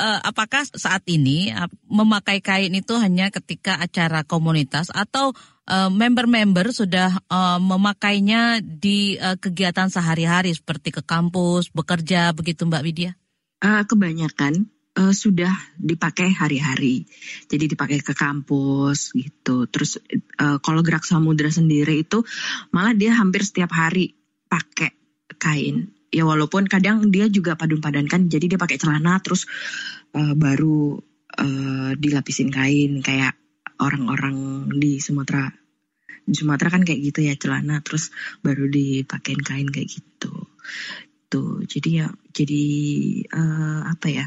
Uh, apakah saat ini uh, memakai kain itu hanya ketika acara komunitas? Atau member-member uh, sudah uh, memakainya di uh, kegiatan sehari-hari seperti ke kampus, bekerja begitu Mbak Widya? Uh, kebanyakan uh, sudah dipakai hari-hari. Jadi dipakai ke kampus gitu. Terus uh, kalau gerak samudra sendiri itu malah dia hampir setiap hari pakai kain ya walaupun kadang dia juga padun-padankan jadi dia pakai celana terus uh, baru uh, dilapisin kain kayak orang-orang di Sumatera Sumatera kan kayak gitu ya celana terus baru dipakein kain kayak gitu tuh jadi ya jadi uh, apa ya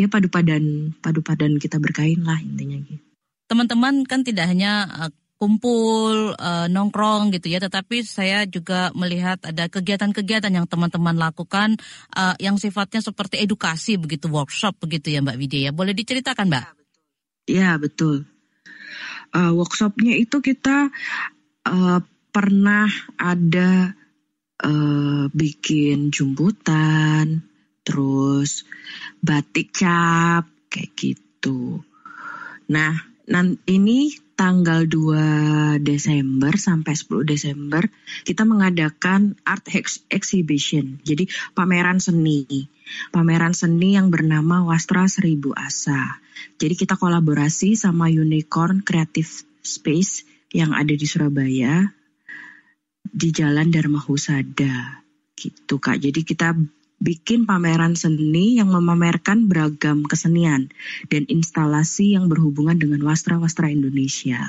ya padu padan padu padan kita berkain lah intinya gitu. Teman-teman kan tidak hanya kumpul uh, nongkrong gitu ya tetapi saya juga melihat ada kegiatan-kegiatan yang teman-teman lakukan uh, yang sifatnya seperti edukasi begitu workshop begitu ya Mbak Widya ya. Boleh diceritakan Mbak? Ya betul. Uh, workshopnya itu kita uh, pernah ada uh, bikin jumputan terus batik cap kayak gitu nah ini tanggal 2 Desember sampai 10 Desember kita mengadakan art ex exhibition. Jadi pameran seni. Pameran seni yang bernama Wastra Seribu Asa. Jadi kita kolaborasi sama Unicorn Creative Space yang ada di Surabaya di Jalan Dharma Husada gitu Kak. Jadi kita bikin pameran seni yang memamerkan beragam kesenian dan instalasi yang berhubungan dengan wastra-wastra Indonesia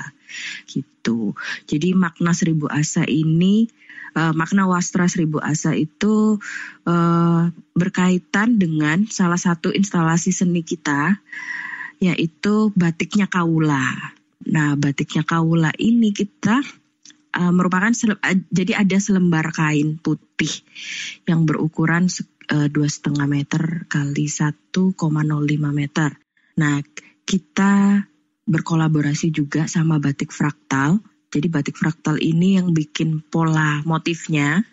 gitu. Jadi makna seribu asa ini uh, makna wastra seribu asa itu uh, berkaitan dengan salah satu instalasi seni kita yaitu batiknya Kaula. Nah, batiknya Kaula ini kita uh, merupakan jadi ada selembar kain putih yang berukuran Eh, dua setengah meter kali 1,05 meter. Nah, kita berkolaborasi juga sama batik fraktal. Jadi batik fraktal ini yang bikin pola motifnya.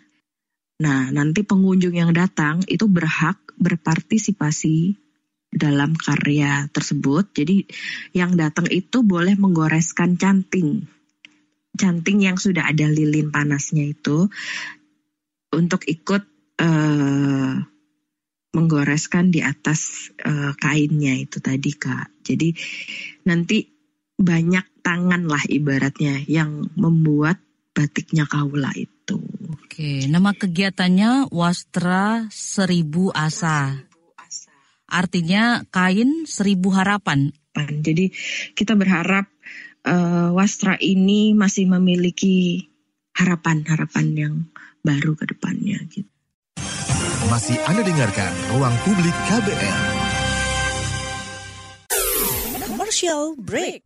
Nah, nanti pengunjung yang datang itu berhak berpartisipasi dalam karya tersebut. Jadi yang datang itu boleh menggoreskan canting. Canting yang sudah ada lilin panasnya itu untuk ikut uh, menggoreskan di atas uh, kainnya itu tadi kak. Jadi nanti banyak tangan lah ibaratnya yang membuat batiknya kaula itu. Oke, nama kegiatannya Wastra Seribu Asa. Artinya kain seribu harapan. Jadi kita berharap uh, wastra ini masih memiliki harapan-harapan yang baru ke depannya gitu. Masih Anda dengarkan Ruang Publik KBR. Commercial break.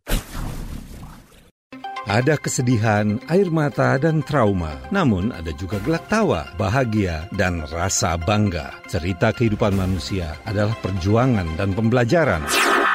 Ada kesedihan, air mata, dan trauma. Namun ada juga gelak tawa, bahagia, dan rasa bangga. Cerita kehidupan manusia adalah perjuangan dan pembelajaran.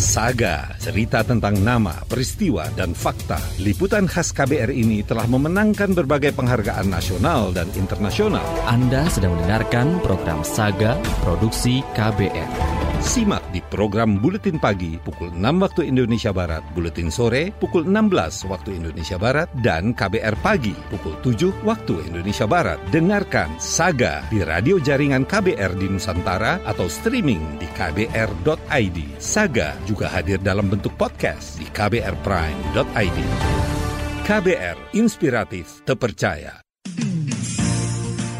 Saga, cerita tentang nama, peristiwa, dan fakta. Liputan khas KBR ini telah memenangkan berbagai penghargaan nasional dan internasional. Anda sedang mendengarkan program Saga Produksi KBR. Simak di program Buletin Pagi pukul 6 waktu Indonesia Barat, Buletin Sore pukul 16 waktu Indonesia Barat, dan KBR Pagi pukul 7 waktu Indonesia Barat. Dengarkan Saga di radio jaringan KBR di Nusantara atau streaming di kbr.id. Saga juga hadir dalam bentuk podcast di kbrprime.id. KBR Inspiratif Terpercaya.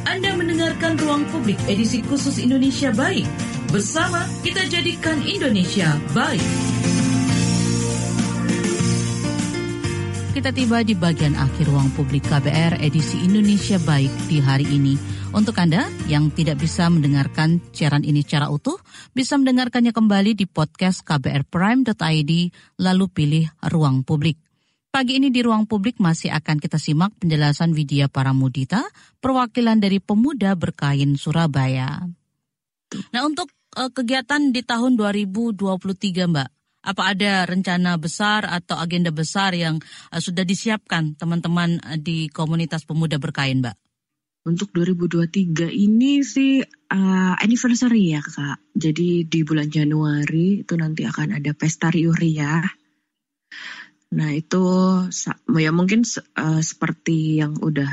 Anda mendengarkan Ruang Publik edisi khusus Indonesia Baik. Bersama kita jadikan Indonesia baik. Kita tiba di bagian akhir ruang publik KBR edisi Indonesia Baik di hari ini. Untuk Anda yang tidak bisa mendengarkan siaran ini secara utuh, bisa mendengarkannya kembali di podcast kbrprime.id, lalu pilih ruang publik. Pagi ini di ruang publik masih akan kita simak penjelasan Widya Paramudita, perwakilan dari Pemuda Berkain Surabaya. Nah untuk uh, kegiatan di tahun 2023 Mbak, apa ada rencana besar atau agenda besar yang uh, sudah disiapkan teman-teman uh, di komunitas pemuda berkain, Mbak? Untuk 2023 ini sih uh, anniversary ya kak. Jadi di bulan Januari itu nanti akan ada pesta Riuria Nah itu ya mungkin uh, seperti yang udah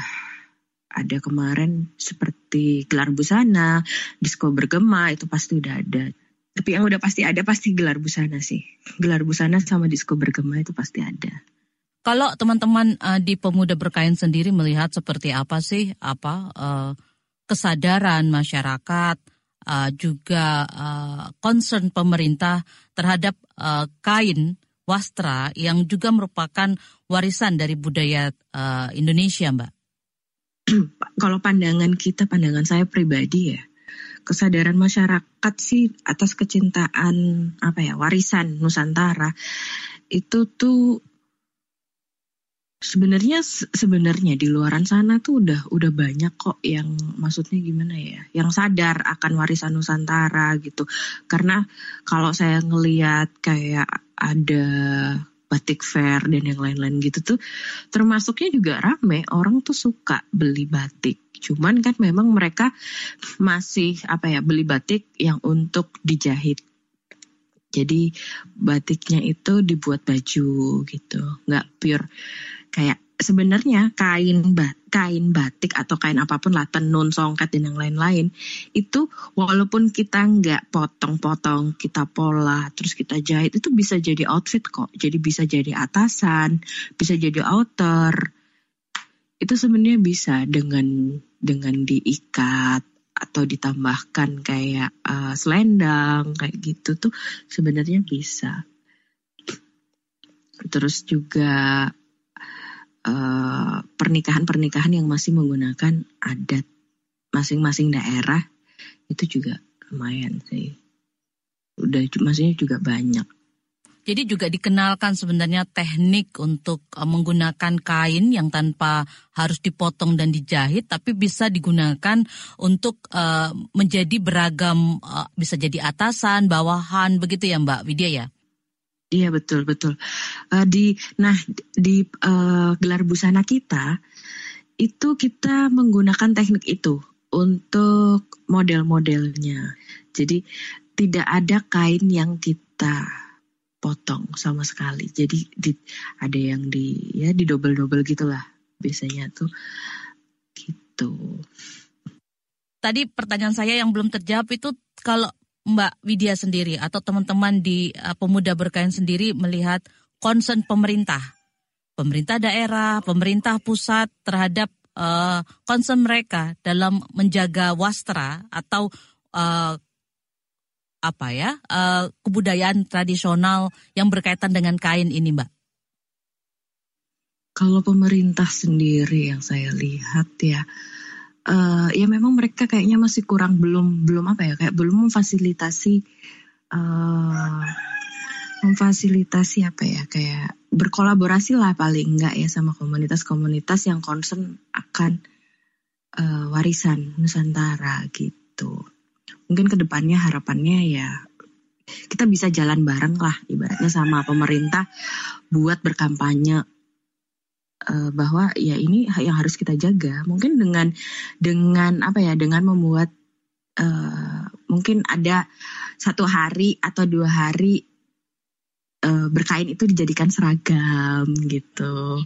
ada kemarin seperti gelar busana, disco bergema itu pasti udah ada. Tapi yang udah pasti ada pasti gelar busana sih. Gelar busana sama disco bergema itu pasti ada. Kalau teman-teman uh, di pemuda berkain sendiri melihat seperti apa sih apa uh, kesadaran masyarakat uh, juga uh, concern pemerintah terhadap uh, kain wastra yang juga merupakan warisan dari budaya uh, Indonesia, Mbak? Kalau pandangan kita, pandangan saya pribadi ya, kesadaran masyarakat sih atas kecintaan apa ya warisan Nusantara itu tuh sebenarnya sebenarnya di luaran sana tuh udah udah banyak kok yang maksudnya gimana ya yang sadar akan warisan Nusantara gitu. Karena kalau saya ngelihat kayak ada batik fair dan yang lain-lain gitu tuh termasuknya juga rame. Orang tuh suka beli batik. Cuman kan memang mereka masih apa ya beli batik yang untuk dijahit. Jadi batiknya itu dibuat baju gitu nggak pure kayak sebenarnya kain bat, kain batik atau kain apa pun lah tenun songket dan yang lain-lain itu walaupun kita nggak potong-potong kita pola terus kita jahit itu bisa jadi outfit kok. Jadi bisa jadi atasan bisa jadi outer. Itu sebenarnya bisa dengan dengan diikat atau ditambahkan kayak uh, selendang kayak gitu tuh sebenarnya bisa. Terus juga pernikahan-pernikahan yang masih menggunakan adat masing-masing daerah itu juga lumayan sih. Udah maksudnya juga banyak. Jadi juga dikenalkan sebenarnya teknik untuk uh, menggunakan kain yang tanpa harus dipotong dan dijahit, tapi bisa digunakan untuk uh, menjadi beragam, bisa jadi atasan, bawahan, begitu ya Mbak Widya ya? Iya betul betul. Uh, di nah di uh, gelar busana kita itu kita menggunakan teknik itu untuk model-modelnya. Jadi tidak ada kain yang kita potong sama sekali. Jadi di, ada yang di ya di double-double gitulah biasanya tuh gitu. Tadi pertanyaan saya yang belum terjawab itu kalau Mbak Widya sendiri atau teman-teman di uh, pemuda berkain sendiri melihat concern pemerintah, pemerintah daerah, pemerintah pusat terhadap uh, concern mereka dalam menjaga wastra atau uh, apa ya uh, kebudayaan tradisional yang berkaitan dengan kain ini, Mbak? Kalau pemerintah sendiri yang saya lihat ya, uh, ya memang mereka kayaknya masih kurang belum belum apa ya kayak belum memfasilitasi uh, memfasilitasi apa ya kayak berkolaborasi lah paling enggak ya sama komunitas-komunitas yang concern akan uh, warisan Nusantara gitu. Mungkin ke depannya harapannya ya kita bisa jalan bareng lah ibaratnya sama pemerintah buat berkampanye uh, bahwa ya ini yang harus kita jaga. Mungkin dengan dengan apa ya dengan membuat uh, mungkin ada satu hari atau dua hari uh, berkain itu dijadikan seragam gitu.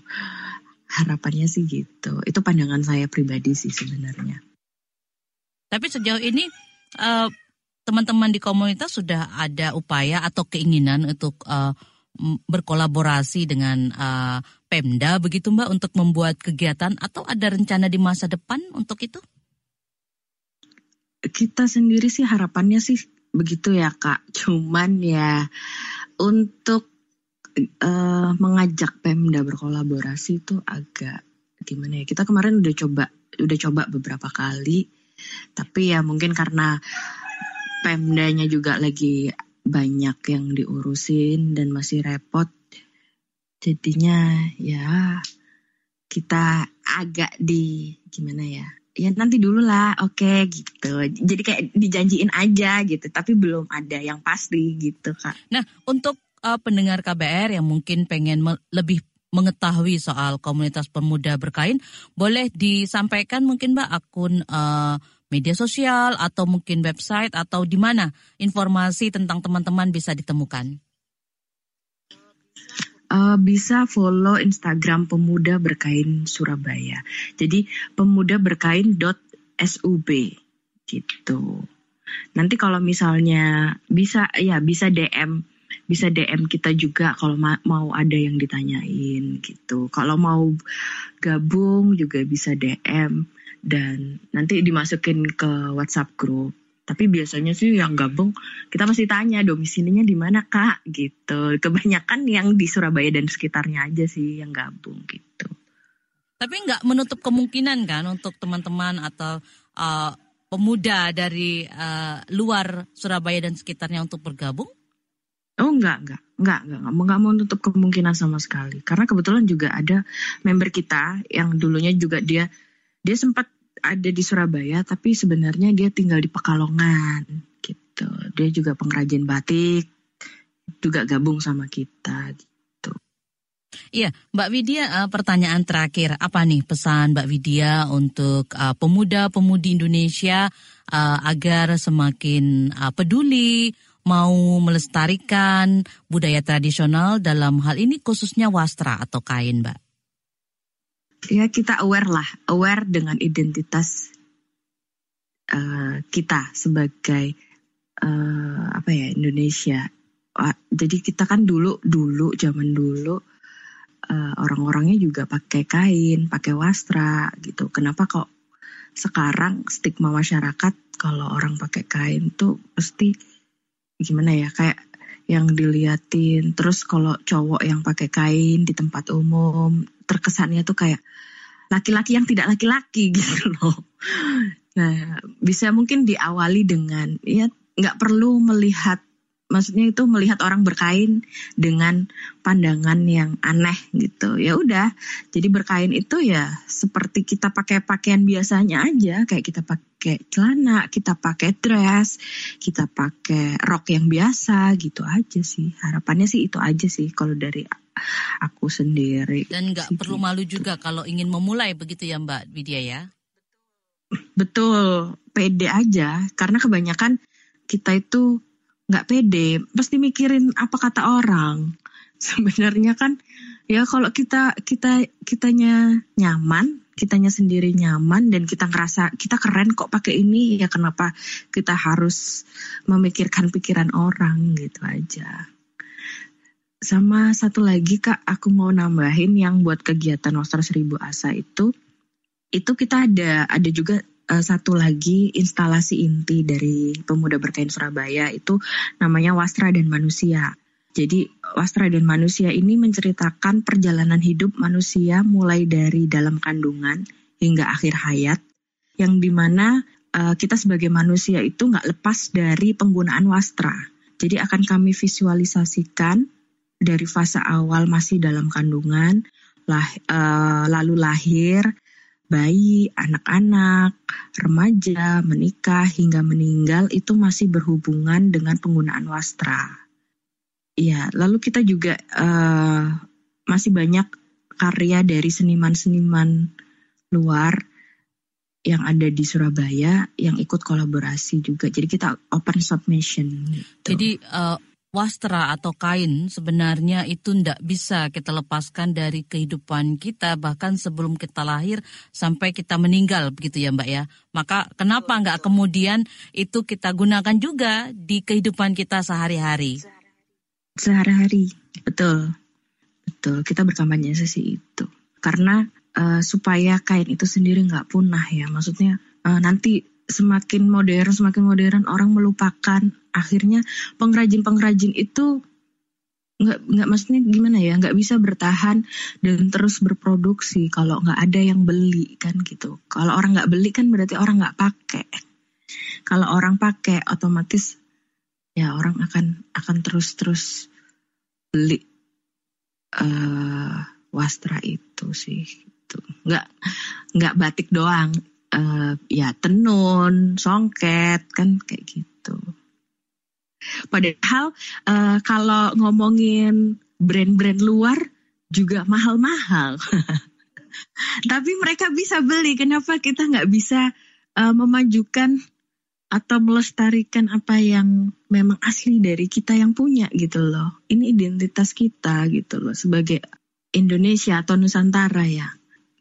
Harapannya sih gitu. Itu pandangan saya pribadi sih sebenarnya. Tapi sejauh ini uh, teman-teman di komunitas sudah ada upaya atau keinginan untuk uh, berkolaborasi dengan uh, Pemda begitu Mbak untuk membuat kegiatan atau ada rencana di masa depan untuk itu? Kita sendiri sih harapannya sih begitu ya Kak. Cuman ya untuk uh, mengajak Pemda berkolaborasi itu agak gimana ya. Kita kemarin udah coba udah coba beberapa kali tapi ya mungkin karena Pemdanya juga lagi banyak yang diurusin dan masih repot Jadinya ya kita agak di gimana ya? Ya nanti dulu lah, oke gitu. Jadi kayak dijanjiin aja gitu, tapi belum ada yang pasti gitu kak. Nah untuk uh, pendengar KBR yang mungkin pengen me lebih mengetahui soal komunitas pemuda berkain, boleh disampaikan mungkin Mbak akun uh, media sosial atau mungkin website atau di mana informasi tentang teman-teman bisa ditemukan? Uh, bisa follow Instagram Pemuda Berkain Surabaya. Jadi pemuda berkain sub gitu. Nanti kalau misalnya bisa ya bisa DM bisa DM kita juga kalau ma mau ada yang ditanyain gitu. Kalau mau gabung juga bisa DM dan nanti dimasukin ke WhatsApp group tapi biasanya sih yang gabung kita masih tanya domisilinya di mana kak gitu. Kebanyakan yang di Surabaya dan sekitarnya aja sih yang gabung gitu. Tapi nggak menutup kemungkinan kan untuk teman-teman atau uh, pemuda dari uh, luar Surabaya dan sekitarnya untuk bergabung? Oh enggak, enggak, enggak, enggak, enggak, enggak mau menutup kemungkinan sama sekali. Karena kebetulan juga ada member kita yang dulunya juga dia dia sempat ada di Surabaya tapi sebenarnya dia tinggal di Pekalongan gitu. Dia juga pengrajin batik, juga gabung sama kita gitu. Iya, Mbak Widya, uh, pertanyaan terakhir apa nih pesan Mbak Widya untuk uh, pemuda-pemudi Indonesia uh, agar semakin peduli mau melestarikan budaya tradisional dalam hal ini khususnya wastra atau kain, Mbak? Ya kita aware lah, aware dengan identitas uh, kita sebagai uh, apa ya Indonesia. Jadi kita kan dulu dulu zaman dulu uh, orang-orangnya juga pakai kain, pakai wastra gitu. Kenapa kok sekarang stigma masyarakat kalau orang pakai kain tuh pasti gimana ya kayak yang diliatin terus kalau cowok yang pakai kain di tempat umum terkesannya tuh kayak laki-laki yang tidak laki-laki gitu loh. Nah, bisa mungkin diawali dengan ya nggak perlu melihat maksudnya itu melihat orang berkain dengan pandangan yang aneh gitu. Ya udah, jadi berkain itu ya seperti kita pakai pakaian biasanya aja, kayak kita pakai celana, kita pakai dress, kita pakai rok yang biasa gitu aja sih. Harapannya sih itu aja sih kalau dari aku sendiri. Dan nggak perlu gitu. malu juga kalau ingin memulai begitu ya Mbak Widya ya? Betul, pede aja. Karena kebanyakan kita itu nggak pede, pasti mikirin apa kata orang. Sebenarnya kan ya kalau kita kita kitanya nyaman, kitanya sendiri nyaman dan kita ngerasa kita keren kok pakai ini ya kenapa kita harus memikirkan pikiran orang gitu aja. Sama satu lagi kak, aku mau nambahin yang buat kegiatan Wastra Seribu Asa itu, itu kita ada ada juga uh, satu lagi instalasi inti dari Pemuda Berkain Surabaya itu namanya Wastra dan Manusia. Jadi Wastra dan Manusia ini menceritakan perjalanan hidup manusia mulai dari dalam kandungan hingga akhir hayat, yang di mana uh, kita sebagai manusia itu nggak lepas dari penggunaan wastra. Jadi akan kami visualisasikan dari fase awal masih dalam kandungan, lah, uh, lalu lahir, bayi, anak-anak, remaja, menikah hingga meninggal itu masih berhubungan dengan penggunaan wastra. Ya, lalu kita juga uh, masih banyak karya dari seniman-seniman luar yang ada di Surabaya yang ikut kolaborasi juga. Jadi kita open submission. Gitu. Jadi uh, wastra atau kain sebenarnya itu tidak bisa kita lepaskan dari kehidupan kita bahkan sebelum kita lahir sampai kita meninggal begitu ya Mbak ya. Maka kenapa nggak kemudian itu kita gunakan juga di kehidupan kita sehari-hari? Sehari-hari, betul, betul. Kita berkampanye sesi itu karena uh, supaya kain itu sendiri nggak punah ya. Maksudnya uh, nanti semakin modern, semakin modern orang melupakan. Akhirnya pengrajin-pengrajin itu nggak nggak maksudnya gimana ya nggak bisa bertahan dan terus berproduksi kalau nggak ada yang beli kan gitu kalau orang nggak beli kan berarti orang nggak pakai kalau orang pakai otomatis ya orang akan akan terus terus beli uh, wastra itu sih. Gitu. Nggak nggak batik doang, uh, ya tenun, songket kan kayak gitu. Padahal uh, kalau ngomongin brand-brand luar juga mahal-mahal. Tapi mereka bisa beli. Kenapa kita nggak bisa uh, memajukan atau melestarikan apa yang memang asli dari kita yang punya gitu loh. Ini identitas kita gitu loh sebagai Indonesia atau Nusantara ya.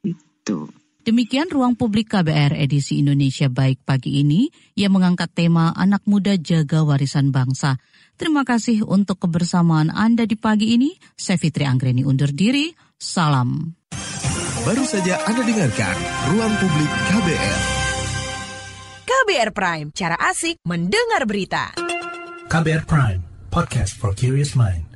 Gitu. Demikian ruang publik KBR edisi Indonesia Baik pagi ini yang mengangkat tema anak muda jaga warisan bangsa. Terima kasih untuk kebersamaan Anda di pagi ini. Saya Fitri Anggreni undur diri. Salam. Baru saja Anda dengarkan Ruang Publik KBR. KBR Prime, cara asik mendengar berita. KBR Prime, podcast for curious mind.